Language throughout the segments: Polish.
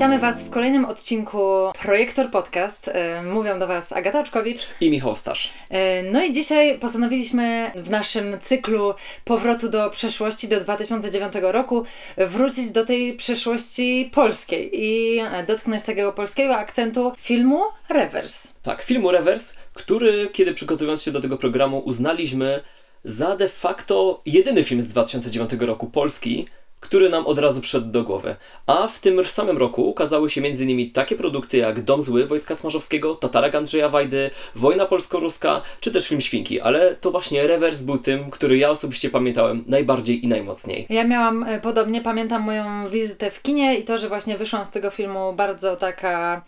Witamy Was w kolejnym odcinku Projektor Podcast. E, mówią do Was Agata Oczkowicz i Michał Stasz. E, no i dzisiaj postanowiliśmy w naszym cyklu powrotu do przeszłości do 2009 roku wrócić do tej przeszłości polskiej i dotknąć takiego polskiego akcentu filmu Rewers. Tak, filmu Rewers, który kiedy przygotowując się do tego programu uznaliśmy za de facto jedyny film z 2009 roku polski, który nam od razu przyszedł do głowy. A w tym samym roku ukazały się m.in. takie produkcje jak Dom Zły Wojtka Smarzowskiego, Tatarak Andrzeja Wajdy, Wojna Polsko-Ruska, czy też film Świnki, ale to właśnie Rewers był tym, który ja osobiście pamiętałem najbardziej i najmocniej. Ja miałam e, podobnie, pamiętam moją wizytę w kinie i to, że właśnie wyszłam z tego filmu bardzo taka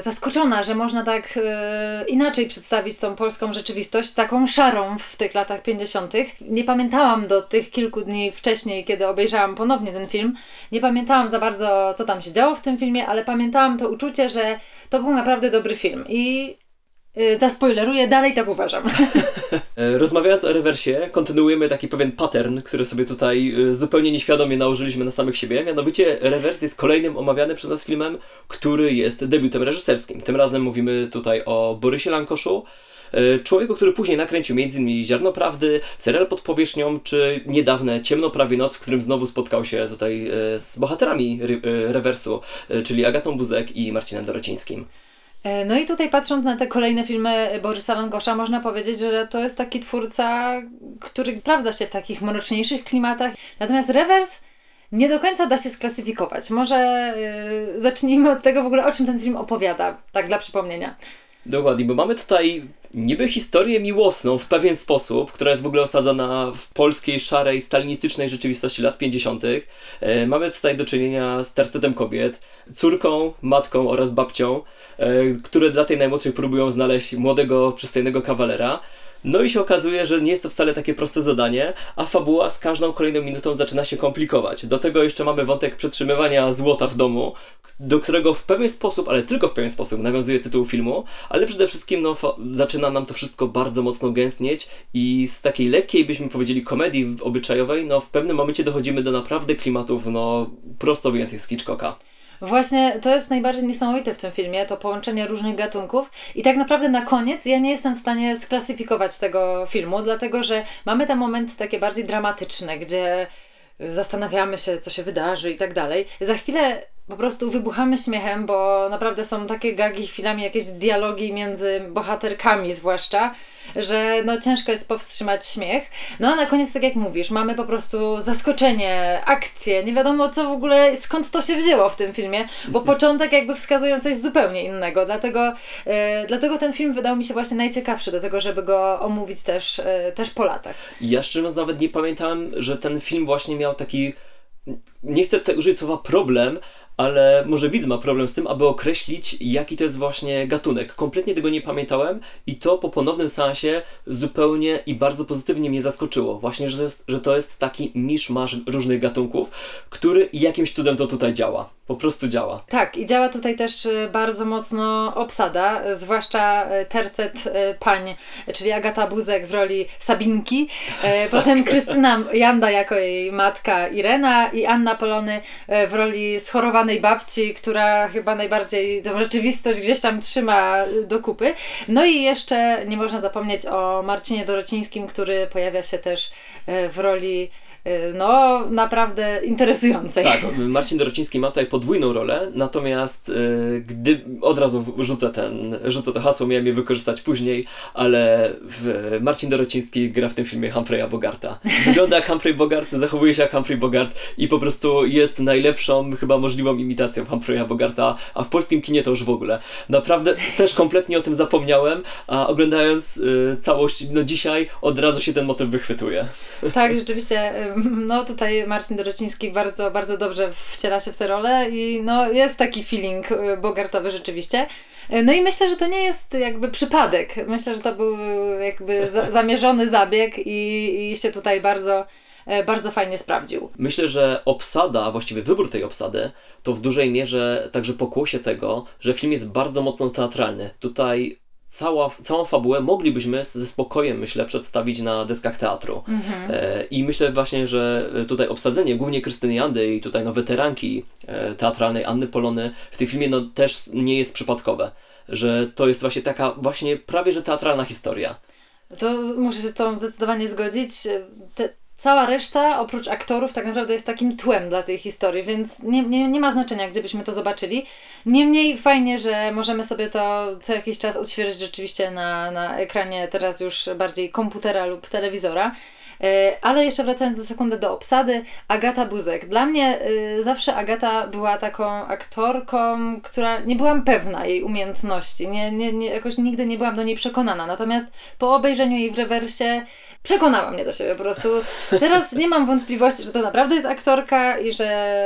zaskoczona, że można tak y, inaczej przedstawić tą polską rzeczywistość, taką szarą w tych latach 50. Nie pamiętałam do tych kilku dni wcześniej, kiedy obejrzałam ponownie ten film, nie pamiętałam za bardzo, co tam się działo w tym filmie, ale pamiętałam to uczucie, że to był naprawdę dobry film. I Y, zaspoileruję, dalej tak uważam. E, rozmawiając o rewersie, kontynuujemy taki pewien pattern, który sobie tutaj y, zupełnie nieświadomie nałożyliśmy na samych siebie. Mianowicie rewers jest kolejnym omawianym przez nas filmem, który jest debiutem reżyserskim. Tym razem mówimy tutaj o Borysie Lankoszu, e, człowieku, który później nakręcił m.in. Ziarno Prawdy, serial pod powierzchnią, czy niedawne Ciemno prawie noc, w którym znowu spotkał się tutaj e, z bohaterami rewersu, czyli Agatą Buzek i Marcinem Dorocińskim. E, no i tutaj patrząc na te kolejne filmy Borysa Langosza, można powiedzieć, że to jest taki twórca, który sprawdza się w takich mroczniejszych klimatach. Natomiast Rewers nie do końca da się sklasyfikować. Może yy, zacznijmy od tego w ogóle, o czym ten film opowiada, tak dla przypomnienia. Dokładnie, bo mamy tutaj niby historię miłosną w pewien sposób, która jest w ogóle osadzona w polskiej, szarej, stalinistycznej rzeczywistości lat 50. E, mamy tutaj do czynienia z tercetem kobiet, córką, matką oraz babcią, e, które dla tej najmłodszej próbują znaleźć młodego, przystojnego kawalera. No i się okazuje, że nie jest to wcale takie proste zadanie, a fabuła z każdą kolejną minutą zaczyna się komplikować. Do tego jeszcze mamy wątek przetrzymywania złota w domu, do którego w pewien sposób, ale tylko w pewien sposób nawiązuje tytuł filmu, ale przede wszystkim no, zaczyna nam to wszystko bardzo mocno gęstnieć i z takiej lekkiej, byśmy powiedzieli, komedii obyczajowej, no w pewnym momencie dochodzimy do naprawdę klimatów, no prosto wyjętych z Hitchcocka. Właśnie to jest najbardziej niesamowite w tym filmie, to połączenie różnych gatunków. I tak naprawdę na koniec ja nie jestem w stanie sklasyfikować tego filmu, dlatego że mamy te momenty takie bardziej dramatyczne, gdzie zastanawiamy się, co się wydarzy i tak dalej. Za chwilę po prostu wybuchamy śmiechem, bo naprawdę są takie gagi chwilami, jakieś dialogi między bohaterkami zwłaszcza, że no ciężko jest powstrzymać śmiech. No a na koniec, tak jak mówisz, mamy po prostu zaskoczenie, akcję, nie wiadomo co w ogóle, skąd to się wzięło w tym filmie, bo mhm. początek jakby wskazuje coś zupełnie innego, dlatego, e, dlatego ten film wydał mi się właśnie najciekawszy do tego, żeby go omówić też, e, też po latach. Ja szczerze mówiąc nawet nie pamiętałem, że ten film właśnie miał taki nie chcę tutaj użyć słowa problem, ale może widz ma problem z tym, aby określić, jaki to jest właśnie gatunek. Kompletnie tego nie pamiętałem i to po ponownym seansie zupełnie i bardzo pozytywnie mnie zaskoczyło. Właśnie, że to jest, że to jest taki miszmasz różnych gatunków, który jakimś cudem to tutaj działa. Po prostu działa. Tak, i działa tutaj też y, bardzo mocno obsada, zwłaszcza y, tercet y, pań, czyli Agata Buzek w roli Sabinki, tak. potem Krystyna Janda jako jej matka Irena i Anna Polony w roli schorowanej zakochanej babci, która chyba najbardziej tą rzeczywistość gdzieś tam trzyma do kupy. No i jeszcze nie można zapomnieć o Marcinie Dorocińskim, który pojawia się też e, w roli no naprawdę interesującej. Tak, Marcin Dorociński ma tutaj podwójną rolę, natomiast y, gdy od razu rzucę, ten, rzucę to hasło, miałem je wykorzystać później, ale Marcin Dorociński gra w tym filmie Humphreya Bogarta. Wygląda jak Humphrey Bogart, zachowuje się jak Humphrey Bogart i po prostu jest najlepszą, chyba możliwą imitacją Humphreya Bogarta, a w polskim kinie to już w ogóle. Naprawdę też kompletnie o tym zapomniałem, a oglądając y, całość, no dzisiaj od razu się ten motyw wychwytuje. Tak, rzeczywiście no tutaj Marcin Dorociński bardzo, bardzo dobrze wciela się w tę rolę i no jest taki feeling y, bogartowy rzeczywiście. Y, no i myślę, że to nie jest jakby przypadek. Myślę, że to był jakby za zamierzony zabieg i, i się tutaj bardzo y, bardzo fajnie sprawdził. Myślę, że obsada, a właściwie wybór tej obsady, to w dużej mierze także pokłosie tego, że film jest bardzo mocno teatralny. Tutaj cała, całą fabułę moglibyśmy ze spokojem, myślę, przedstawić na deskach teatru. E, I myślę właśnie, że tutaj obsadzenie głównie Krystyny Jandy i tutaj no, weteranki e, teatralnej Anny Polony w tym filmie no, też nie jest przypadkowe. Że to jest właśnie taka właśnie prawie że teatralna historia. To muszę się z Tobą zdecydowanie zgodzić. Te, cała reszta, oprócz aktorów, tak naprawdę jest takim tłem dla tej historii, więc nie, nie, nie ma znaczenia, gdzie byśmy to zobaczyli. Niemniej fajnie, że możemy sobie to co jakiś czas odświeżyć rzeczywiście na, na ekranie teraz już bardziej komputera lub telewizora. E, Ale jeszcze wracając za sekundę do obsady, Agata Buzek. Dla mnie y, zawsze Agata była taką aktorką, która nie byłam pewna jej umiejętności. Nie, nie, nie, jakoś nigdy nie byłam do niej przekonana. Natomiast po obejrzeniu jej w rewersie przekonała mnie do siebie po prostu. Teraz nie mam wątpliwości, że to naprawdę jest aktorka i że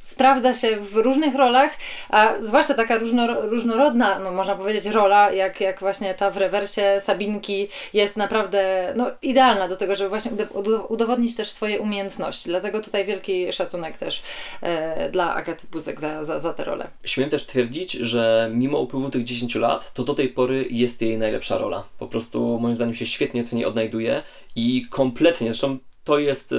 sprawdza się w różnych rolach, a zwłaszcza taka różno, różnorodna, no można powiedzieć, rola, jak, jak właśnie ta w rewersie Sabinki jest naprawdę no, idealna do tego, żeby właśnie udo- udowodnić też swoje umiejętności. Dlatego tutaj wielki szacunek też e, dla Agaty Buzek za, za, za tę rolę. Śmiem też twierdzić, że mimo upływu tych 10 lat, to do tej pory jest jej najlepsza rola. Po prostu moim zdaniem się świetnie w niej odnajduje i kompletnie, zresztą to jest, e,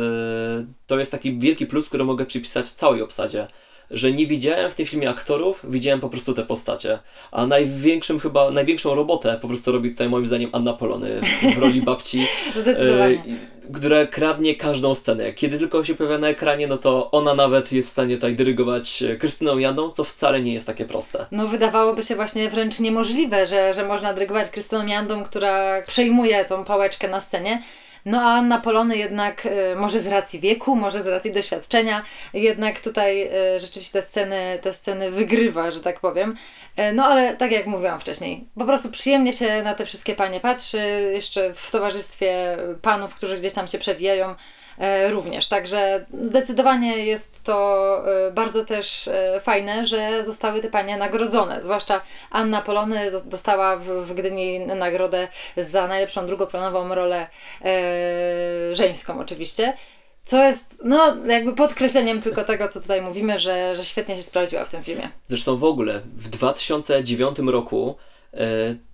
to jest taki wielki plus, który mogę przypisać całej obsadzie. Że nie widziałem w tym filmie aktorów, widziałem po prostu te postacie. A największym chyba, największą robotę po prostu robi tutaj moim zdaniem Anna Polony w roli babci. Zdecydowanie. E, która kradnie każdą scenę. Kiedy tylko się pojawia na ekranie, no to ona nawet jest w stanie tutaj dyrygować e, Krystyną Jandą, co wcale nie jest takie proste. No wydawałoby się właśnie wręcz niemożliwe, że, że można dyrygować Krystyną Jandą, która przejmuje tą pałeczkę na scenie. No a Anna Polony jednak, y, może z racji wieku, może z racji doświadczenia, jednak tutaj y, rzeczywiście te sceny, te sceny wygrywa, że tak powiem. Y, no ale tak jak mówiłam wcześniej, po prostu przyjemnie się na te wszystkie panie patrzy, jeszcze w towarzystwie panów, którzy gdzieś tam się przewijają e, również. Także zdecydowanie jest to e, bardzo też e, fajne, że zostały te panie nagrodzone. Zwłaszcza Anna Polony dostała w, Gdyni nagrodę za najlepszą drugoplanową rolę e, żeńską oczywiście. Co jest, no, jakby podkreśleniem tylko tego, co tutaj mówimy, że, że świetnie się sprawdziła w tym filmie. Zresztą w ogóle w 2009 roku e,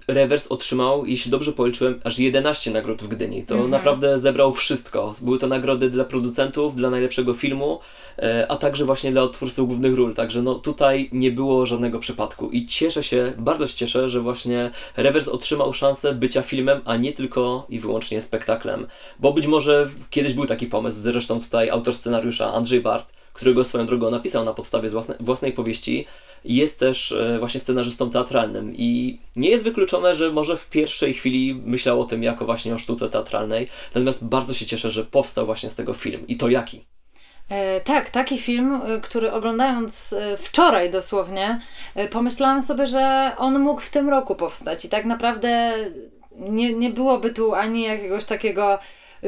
Rewers otrzymał, jeśli dobrze policzyłem, aż 11 nagród w Gdyni. To naprawdę zebrał wszystko. Były to nagrody dla producentów, dla najlepszego filmu, e, a także właśnie dla twórców głównych ról. Także no tutaj nie było żadnego przypadku. I cieszę się, bardzo się cieszę, że właśnie Rewers otrzymał szansę bycia filmem, a nie tylko i wyłącznie spektaklem. Bo być może kiedyś był taki pomysł, zresztą tutaj autor scenariusza Andrzej Bart, którego swoją drogą napisał na podstawie własnej powieści, jest też e, właśnie scenarzystą teatralnym. I nie jest wykluczone, że może w pierwszej chwili myślał o tym jako właśnie o sztuce teatralnej, natomiast bardzo się cieszę, że powstał właśnie z tego film. I to jaki. E, tak, taki film, e, który oglądając wczoraj dosłownie, pomyślałam sobie, że on mógł w tym roku powstać. I tak naprawdę nie, nie byłoby tu ani jakiegoś takiego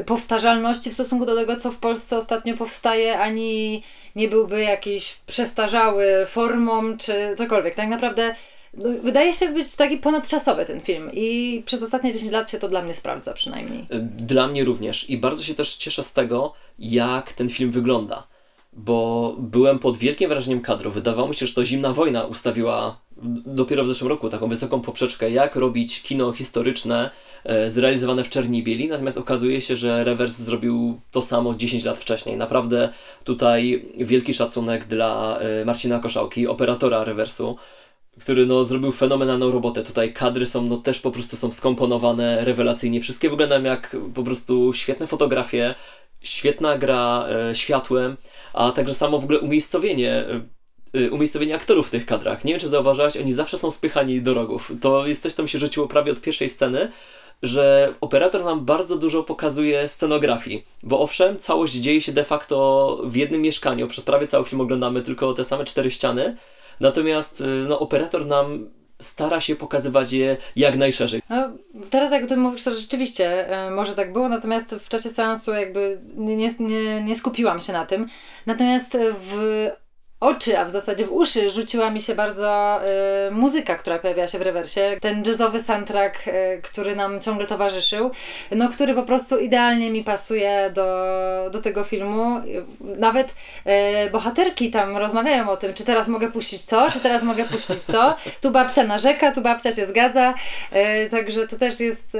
powtarzalności w stosunku do tego, co w Polsce ostatnio powstaje, ani nie byłby jakiś przestarzały formą, czy cokolwiek. Tak naprawdę no, wydaje się być taki ponadczasowy ten film i przez ostatnie 10 lat się to dla mnie sprawdza przynajmniej. Dla mnie również i bardzo się też cieszę z tego, jak ten film wygląda. Bo byłem pod wielkim wrażeniem kadru. Wydawało mi się, że to Zimna Wojna ustawiła dopiero w zeszłym roku taką wysoką poprzeczkę, jak robić kino historyczne zrealizowane w czerni i bieli. Natomiast okazuje się, że Rewers zrobił to samo 10 lat wcześniej. Naprawdę tutaj wielki szacunek dla e, Marcina Koszałki, operatora Rewersu który no, zrobił fenomenalną robotę. Tutaj kadry są, no też po prostu są skomponowane rewelacyjnie. Wszystkie wyglądają jak po prostu świetne fotografie, świetna gra e, światłem, a także samo w ogóle umiejscowienie, e, e, umiejscowienie aktorów w tych kadrach. Nie wiem, czy zauważyłaś, oni zawsze są spychani do rogów. To jest coś, co mi się rzuciło prawie od pierwszej sceny, że operator nam bardzo dużo pokazuje scenografii, bo owszem, całość dzieje się de facto w jednym mieszkaniu. Przez prawie cały film oglądamy tylko te same cztery ściany, natomiast y, no, operator nam stara się pokazywać je jak najszerzej. No, teraz jak o tym mówisz, to rzeczywiście e, może tak było, natomiast w czasie seansu jakby nie, nie, nie skupiłam się na tym. Natomiast w oczy, a w zasadzie w uszy rzuciła mi się bardzo y, muzyka, która pojawiała się w rewersie. Ten jazzowy soundtrack, y, który nam ciągle towarzyszył, no który po prostu idealnie mi pasuje do, do tego filmu. Nawet y, bohaterki tam rozmawiają o tym, czy teraz mogę puścić to, czy teraz mogę puścić to. Tu babcia narzeka, tu babcia się zgadza. Y, także to też jest, y,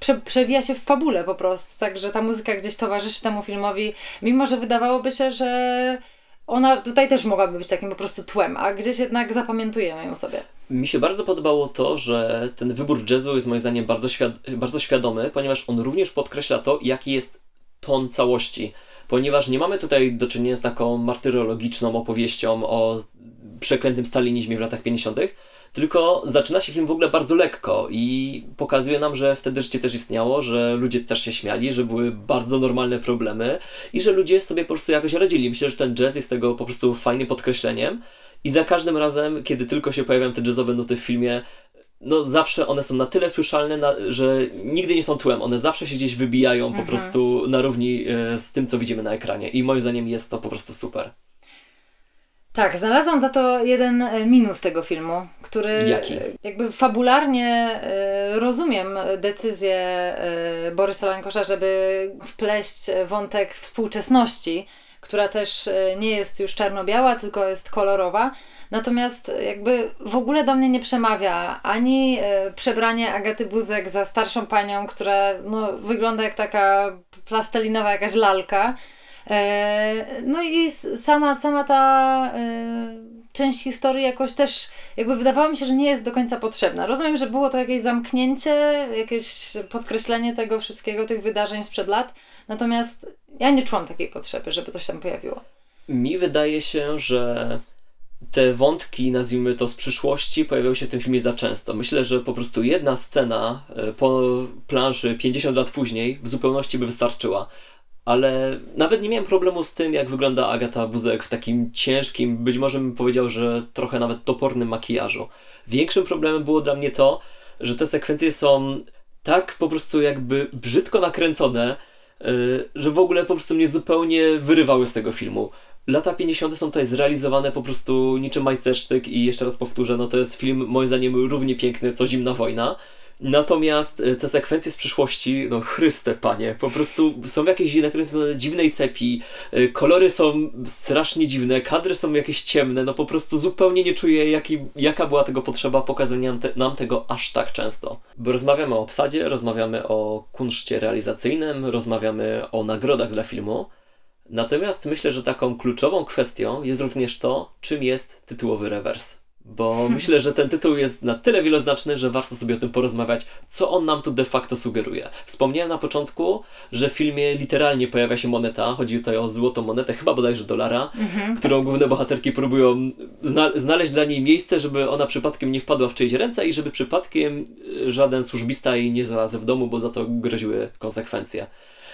prze, przewija się w fabule po prostu. Także ta muzyka gdzieś towarzyszy temu filmowi, mimo że wydawałoby się, że ona tutaj też mogłaby być takim po prostu tłem, a gdzieś jednak zapamiętujemy ją sobie. Mi się bardzo podobało to, że ten wybór jazzu jest moim zdaniem bardzo, świad- bardzo świadomy, ponieważ on również podkreśla to, jaki jest ton całości. Ponieważ nie mamy tutaj do czynienia z taką martyrologiczną opowieścią o przeklętym stalinizmie w latach 50., tylko zaczyna się film w ogóle bardzo lekko i pokazuje nam, że wtedy życie też istniało, że ludzie też się śmiali, że były bardzo normalne problemy i że ludzie sobie po prostu jakoś radzili. Myślę, że ten jazz jest tego po prostu fajnym podkreśleniem i za każdym razem, kiedy tylko się pojawiają te jazzowe nuty w filmie, no zawsze one są na tyle słyszalne, na, że nigdy nie są tłem. One zawsze się gdzieś wybijają mhm. po prostu na równi e, z tym, co widzimy na ekranie. I moim zdaniem jest to po prostu super. Tak, znalazłam za to jeden e, minus tego filmu, który Jaki? jakby fabularnie y, rozumiem decyzję Borysa Lankosza, żeby wpleść wątek współczesności, która też nie jest już czarno-biała, tylko jest kolorowa. Natomiast jakby w ogóle do mnie nie przemawia ani przebranie Agaty Buzek za starszą panią, która no, wygląda jak taka plastelinowa jakaś lalka, E, no i sama, sama ta e, część historii jakoś też jakby wydawało mi się, że nie jest do końca potrzebna. Rozumiem, że było to jakieś zamknięcie, jakieś podkreślenie tego wszystkiego, tych wydarzeń sprzed lat, natomiast ja nie czułam takiej potrzeby, żeby to się tam pojawiło. Mi wydaje się, że te wątki, nazwijmy to z przyszłości, pojawiały się w tym filmie za często. Myślę, że po prostu jedna scena e, po planszy 50 lat później w zupełności by wystarczyła ale nawet nie miałem problemu z tym, jak wygląda Agata Buzek w takim ciężkim, być może bym powiedział, że trochę nawet topornym makijażu. Większym problemem było dla mnie to, że te sekwencje są tak po prostu jakby brzydko nakręcone, yy, że w ogóle po prostu mnie zupełnie wyrywały z tego filmu. Lata 50. są tutaj zrealizowane po prostu niczym majstersztyk i jeszcze raz powtórzę, no to jest film moim zdaniem równie piękny co Zimna Wojna. Natomiast e, te sekwencje z przyszłości, no chryste panie, po prostu są jakieś nakręcone dziwnej sepi, e, kolory są strasznie dziwne, kadry są jakieś ciemne, no po prostu zupełnie nie czuję jaki, jaka była tego potrzeba pokazania nam, te, nam tego aż tak często. Bo rozmawiamy o obsadzie, rozmawiamy o kunszcie realizacyjnym, rozmawiamy o nagrodach dla filmu, natomiast myślę, że taką kluczową kwestią jest również to, czym jest tytułowy rewers. Bo myślę, że ten tytuł jest na tyle wieloznaczny, że warto sobie o tym porozmawiać, co on nam tu de facto sugeruje. Wspomniałem na początku, że w filmie literalnie pojawia się moneta, chodzi tutaj o złotą monetę, chyba bodajże dolara, mhm. którą główne bohaterki próbują zna znaleźć dla niej miejsce, żeby ona przypadkiem nie wpadła w czyjeś ręce i żeby przypadkiem żaden służbista jej nie znalazł w domu, bo za to groziły konsekwencje.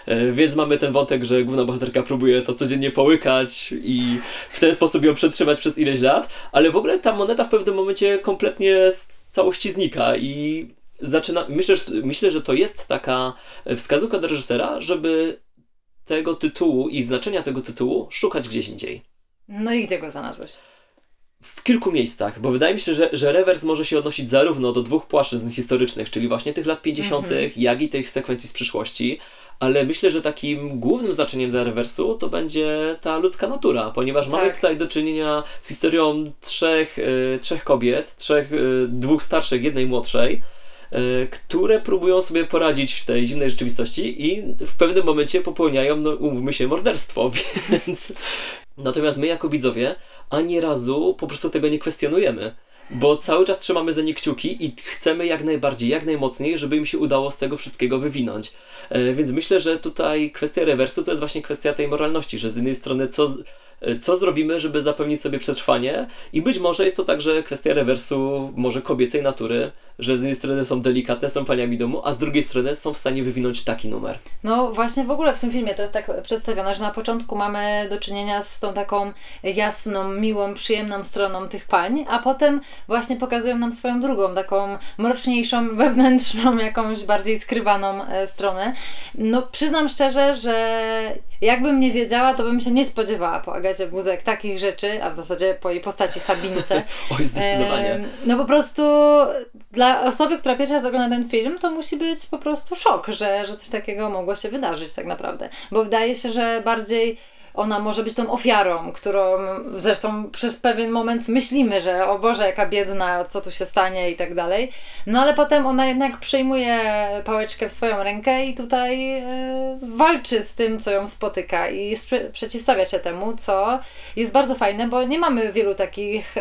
E, więc mamy ten wątek, że główna bohaterka próbuje to codziennie połykać i w ten sposób ją przetrzymać przez ileś lat, ale w ogóle ta moneta w pewnym momencie kompletnie z całości znika i zaczyna. Myślę, że, myślę, że to jest taka wskazówka do reżysera, żeby tego tytułu i znaczenia tego tytułu szukać gdzieś indziej. No i gdzie go znalazłeś? w kilku miejscach, bo wydaje mi się, że, że rewers może się odnosić zarówno do dwóch płaszczyzn historycznych, czyli właśnie tych lat 50., mm -hmm. jak i tych sekwencji z przyszłości, ale myślę, że takim głównym znaczeniem dla rewersu to będzie ta ludzka natura, ponieważ tak. mamy tutaj do czynienia z historią trzech, y, trzech kobiet, trzech, y, dwóch starszych, jednej młodszej, y, które próbują sobie poradzić w tej zimnej rzeczywistości i w pewnym momencie popełniają, no umówmy się, morderstwo, więc... Natomiast my jako widzowie ani razu po prostu tego nie kwestionujemy bo cały czas trzymamy za nie kciuki i chcemy jak najbardziej, jak najmocniej, żeby im się udało z tego wszystkiego wywinąć. E, więc myślę, że tutaj kwestia rewersu to jest właśnie kwestia tej moralności, że z jednej strony co co zrobimy, żeby zapewnić sobie przetrwanie i być może jest to także kwestia rewersu może kobiecej natury, że z jednej strony są delikatne, są paniami domu, a z drugiej strony są w stanie wywinąć taki numer. No właśnie w ogóle w tym filmie to jest tak przedstawione, że na początku mamy do czynienia z tą taką jasną, miłą, przyjemną stroną tych pań, a potem właśnie pokazują nam swoją drugą, taką mroczniejszą, wewnętrzną, jakąś bardziej skrywaną e, stronę. No przyznam szczerze, że jakbym nie wiedziała, to bym się nie spodziewała po Agacie Agacie Buzek takich rzeczy, a w zasadzie po jej postaci Sabince. Oj, zdecydowanie. Em, No po prostu dla osoby, która pierwszy raz ogląda ten film, to musi być po prostu szok, że, że coś takiego mogło się wydarzyć tak naprawdę. Bo wydaje się, że bardziej ona może być tą ofiarą, którą zresztą przez pewien moment myślimy, że o Boże, jaka biedna, co tu się stanie i tak dalej. No ale potem ona jednak przejmuje pałeczkę w swoją rękę i tutaj e, walczy z tym, co ją spotyka i sprze- przeciwstawia się temu, co jest bardzo fajne, bo nie mamy wielu takich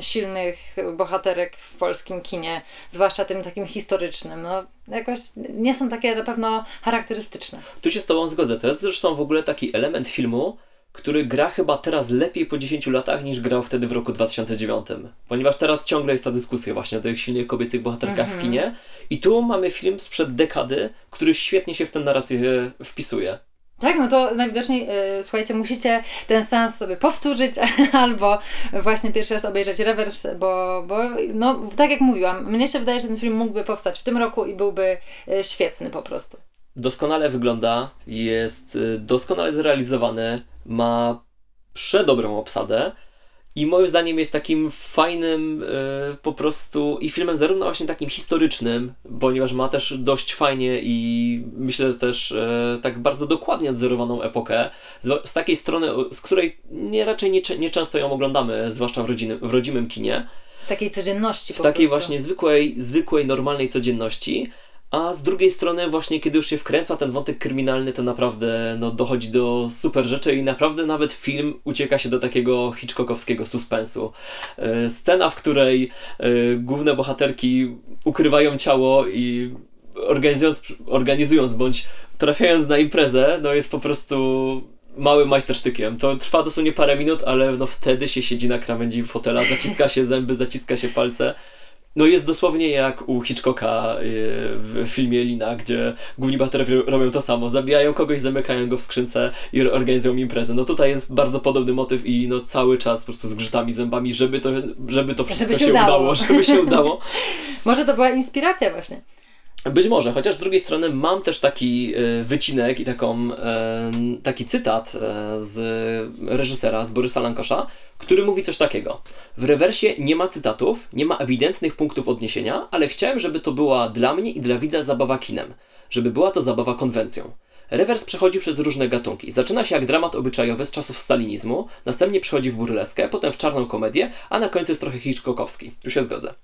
silnych bohaterek w polskim kinie, zwłaszcza tym takim historycznym. No, jakoś nie są takie na pewno charakterystyczne. Tu się z Tobą zgodzę. To jest zresztą w ogóle taki element filmu, który gra chyba teraz lepiej po 10 latach niż grał wtedy w roku 2009. Ponieważ teraz ciągle jest ta dyskusja właśnie o tych silnych kobiecych bohaterkach w kinie. I tu mamy film sprzed dekady, który świetnie się w tę narrację wpisuje. Tak, no to najwidoczniej, y, słuchajcie, musicie ten sens sobie powtórzyć albo właśnie pierwszy raz obejrzeć rewers, bo, bo no, tak jak mówiłam, mnie się wydaje, że ten film mógłby powstać w tym roku i byłby y, świetny po prostu. Doskonale wygląda, jest y, doskonale zrealizowany, ma przedobrą obsadę i moim zdaniem jest takim fajnym y, po prostu i filmem zarówno właśnie takim historycznym, ponieważ ma też dość fajnie i myślę też y, tak bardzo dokładnie odzorowaną epokę, z, z takiej strony, z której nie, raczej nie, nie często ją oglądamy, zwłaszcza w, rodziny, w rodzimym kinie W takiej codzienności w takiej prostu. właśnie zwykłej, zwykłej, normalnej codzienności. A z drugiej strony, właśnie kiedy już się wkręca ten wątek kryminalny, to naprawdę no, dochodzi do super rzeczy i naprawdę nawet film ucieka się do takiego hitchcockowskiego suspensu. E, Scena, w której e, główne bohaterki ukrywają ciało i organizując, organizując bądź trafiając na imprezę, no jest po prostu małym majstersztykiem. To trwa dosłownie parę minut, ale no wtedy się siedzi na krawędzi fotela, zaciska się zęby, zaciska się palce. No jest dosłownie jak u Hitchcocka y, w filmie Lina, gdzie główni bohaterowie robią to samo. Zabijają kogoś, zamykają go w skrzynce i organizują imprezę. No tutaj jest bardzo podobny motyw i no cały czas po prostu z grzytami zębami, żeby to, żeby to wszystko Żeby się się udało. udało, żeby się udało. Może to była inspiracja właśnie. Być może, chociaż z drugiej strony mam też taki e, wycinek i taką, e, taki cytat e, z reżysera, z Borysa Lankosza, który mówi coś takiego. W rewersie nie ma cytatów, nie ma ewidentnych punktów odniesienia, ale chciałem, żeby to była dla mnie i dla widza zabawa kinem. Żeby była to zabawa konwencją. Rewers przechodzi przez różne gatunki. Zaczyna się jak dramat obyczajowy z czasów stalinizmu, następnie przechodzi w burleskę, potem w czarną komedię, a na końcu jest trochę Hitchcockowski. Tu się zgodzę.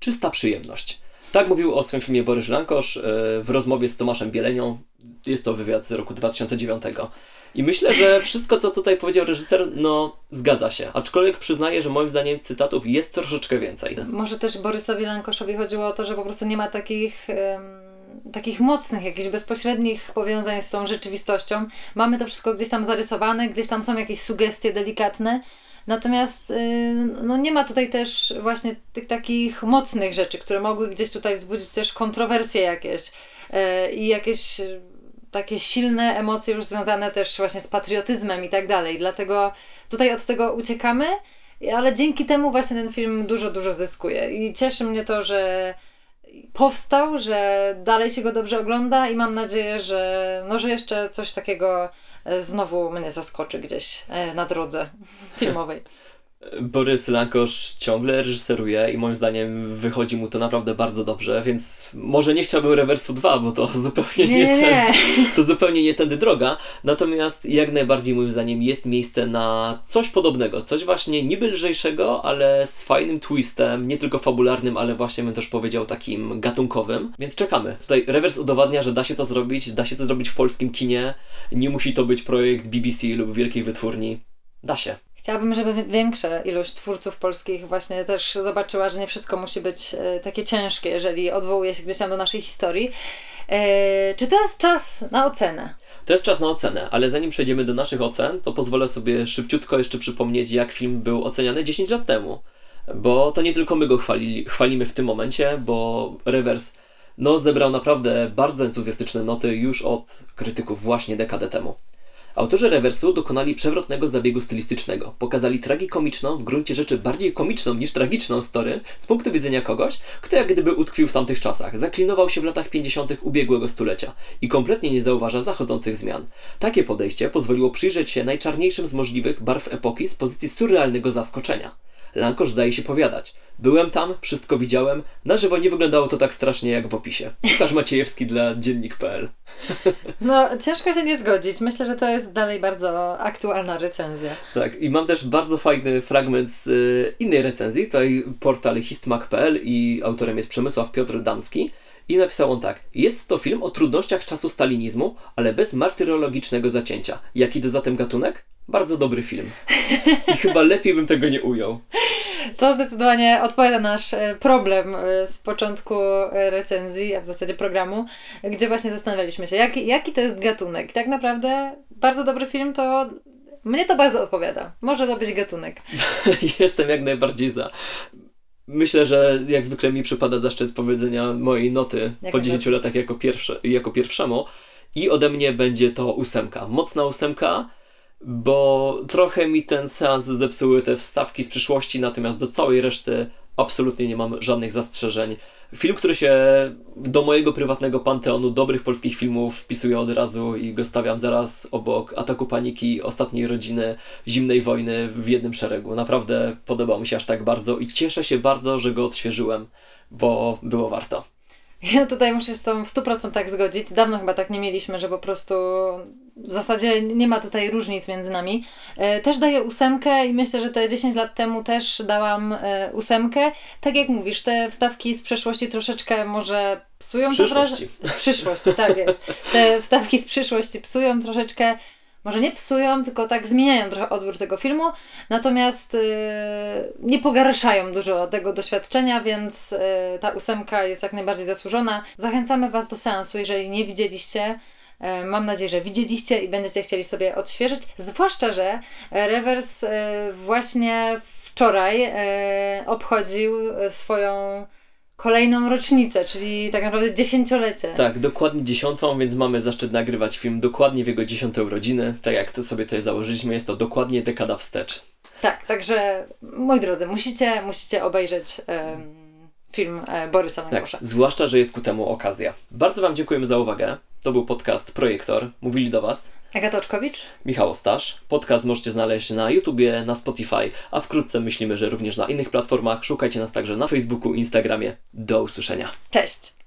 Czysta przyjemność. Tak mówił o swoim filmie Borys Lankosz e, w rozmowie z Tomaszem Bielenią. Jest to wywiad z roku 2009. I myślę, że wszystko, co tutaj powiedział reżyser, no zgadza się. Aczkolwiek przyznaję, że moim zdaniem cytatów jest troszeczkę więcej. Może też Borysowi Lankoszowi chodziło o to, że po prostu nie ma takich, takich mocnych, jakichś bezpośrednich powiązań z tą rzeczywistością. Mamy to wszystko gdzieś tam zarysowane, gdzieś tam są jakieś sugestie delikatne. Natomiast y, no nie ma tutaj też właśnie tych takich mocnych rzeczy, które mogły gdzieś tutaj wzbudzić też kontrowersje jakieś y, i jakieś y, takie silne emocje już związane też właśnie z patriotyzmem i tak dalej. Dlatego tutaj od tego uciekamy, ale dzięki temu właśnie ten film dużo, dużo zyskuje. I cieszy mnie to, że powstał, że dalej się go dobrze ogląda i mam nadzieję, że, no, że jeszcze coś takiego e, znowu mnie zaskoczy gdzieś e, na drodze filmowej. Borys Lankosz ciągle reżyseruje i moim zdaniem wychodzi mu to naprawdę bardzo dobrze, więc może nie chciałbym rewersu 2, bo to zupełnie nie, Nie, ten, to zupełnie nie tędy droga. Natomiast jak najbardziej moim zdaniem jest miejsce na coś podobnego, coś właśnie niby lżejszego, ale z fajnym twistem, nie tylko fabularnym, ale właśnie bym też powiedział takim gatunkowym. Więc czekamy. Tutaj rewers udowadnia, że da się to zrobić, da się to zrobić w polskim kinie. Nie musi to być projekt BBC lub wielkiej wytwórni. Da się. Chciałabym, żeby wi- większa ilość twórców polskich właśnie też zobaczyła, że nie wszystko musi być e, takie ciężkie, jeżeli odwołuje się gdzieś tam do naszej historii. E, czy to jest czas na ocenę? To jest czas na ocenę, ale zanim przejdziemy do naszych ocen, to pozwolę sobie szybciutko jeszcze przypomnieć, jak film był oceniany 10 lat temu. Bo to nie tylko my go chwalili, chwalimy w tym momencie, bo Rewers no, zebrał naprawdę bardzo entuzjastyczne noty już od krytyków właśnie dekadę temu. Autorzy rewersu dokonali przewrotnego zabiegu stylistycznego. Pokazali tragikomiczną, w gruncie rzeczy bardziej komiczną niż tragiczną story z punktu widzenia kogoś, kto jak gdyby utkwił w tamtych czasach, zaklinował się w latach 50. ubiegłego stulecia i kompletnie nie zauważa zachodzących zmian. Takie podejście pozwoliło przyjrzeć się najczarniejszym z możliwych barw epoki z pozycji surrealnego zaskoczenia. Lankosz zdaje się powiadać. Byłem tam, wszystko widziałem, na żywo nie wyglądało to tak strasznie jak w opisie. Łukasz Maciejewski dla dziennik.pl No, ciężko się nie zgodzić. Myślę, że to jest dalej bardzo aktualna recenzja. Tak, i mam też bardzo fajny fragment z y, innej recenzji, tutaj portal histmak.pl i autorem jest Przemysław Piotr Damski. I napisał on tak. Jest to film o trudnościach czasu stalinizmu, ale bez martyrologicznego zacięcia. Jaki to zatem gatunek? Bardzo dobry film. I chyba lepiej bym tego nie ujął. To zdecydowanie odpowiada na nasz e, problem e, z początku e, recenzji, a w zasadzie programu, gdzie właśnie zastanawialiśmy się, jaki, jaki to jest gatunek. I tak naprawdę bardzo dobry film to. Mnie to bardzo odpowiada. Może to być gatunek. Jestem jak najbardziej za. Myślę, że jak zwykle mi przypada zaszczyt powiedzenia mojej noty Jak po 10 najbardziej. latach jako, pierwsze, jako pierwszemu. I ode mnie będzie to ósemka. Mocna ósemka, bo trochę mi ten seans zepsuły te wstawki z przyszłości, natomiast do całej reszty absolutnie nie mam żadnych zastrzeżeń. Film, który się do mojego prywatnego panteonu dobrych polskich filmów wpisuje od razu i go stawiam zaraz obok Ataku Paniki, Ostatniej Rodziny, Zimnej Wojny w jednym szeregu. Naprawdę podobał mi się aż tak bardzo i cieszę się bardzo, że go odświeżyłem, bo było warto. Ja tutaj muszę się z Tobą w 100% zgodzić. Dawno chyba tak nie mieliśmy, że po prostu w zasadzie nie ma tutaj różnic między nami. E, Też daję ósemkę i myślę, że te 10 lat temu też dałam e, ósemkę. Tak jak mówisz, te wstawki z przeszłości troszeczkę może psują Z przyszłości. Z przyszłości, tak jest. Te wstawki z przyszłości psują troszeczkę może nie psują, tylko tak zmieniają trochę odbiór tego filmu, natomiast y, nie pogarszają dużo tego doświadczenia, więc y, ta ósemka jest jak najbardziej zasłużona. Zachęcamy Was do seansu, jeżeli nie widzieliście. E, Mam nadzieję, że widzieliście i będziecie chcieli sobie odświeżyć. Zwłaszcza, że Rewers e, właśnie wczoraj e, obchodził e, swoją kolejną rocznicę, czyli tak naprawdę dziesięciolecie. Tak, dokładnie dziesiątą, więc mamy zaszczyt nagrywać film dokładnie w jego dziesiąte urodziny. Tak jak to sobie tutaj założyliśmy, jest to dokładnie dekada wstecz. Tak, także moi drodzy, musicie, musicie obejrzeć film e, Borysa Tak, zwłaszcza, że jest ku temu okazja. Bardzo Wam dziękujemy za uwagę. To był podcast Projektor. Mówili do Was Agata Oczkowicz? Michał Ostasz. Podcast możecie znaleźć na YouTubie, na Spotify, a wkrótce myślimy, że również na innych platformach. Szukajcie nas także na Facebooku, Instagramie. Do usłyszenia. Cześć!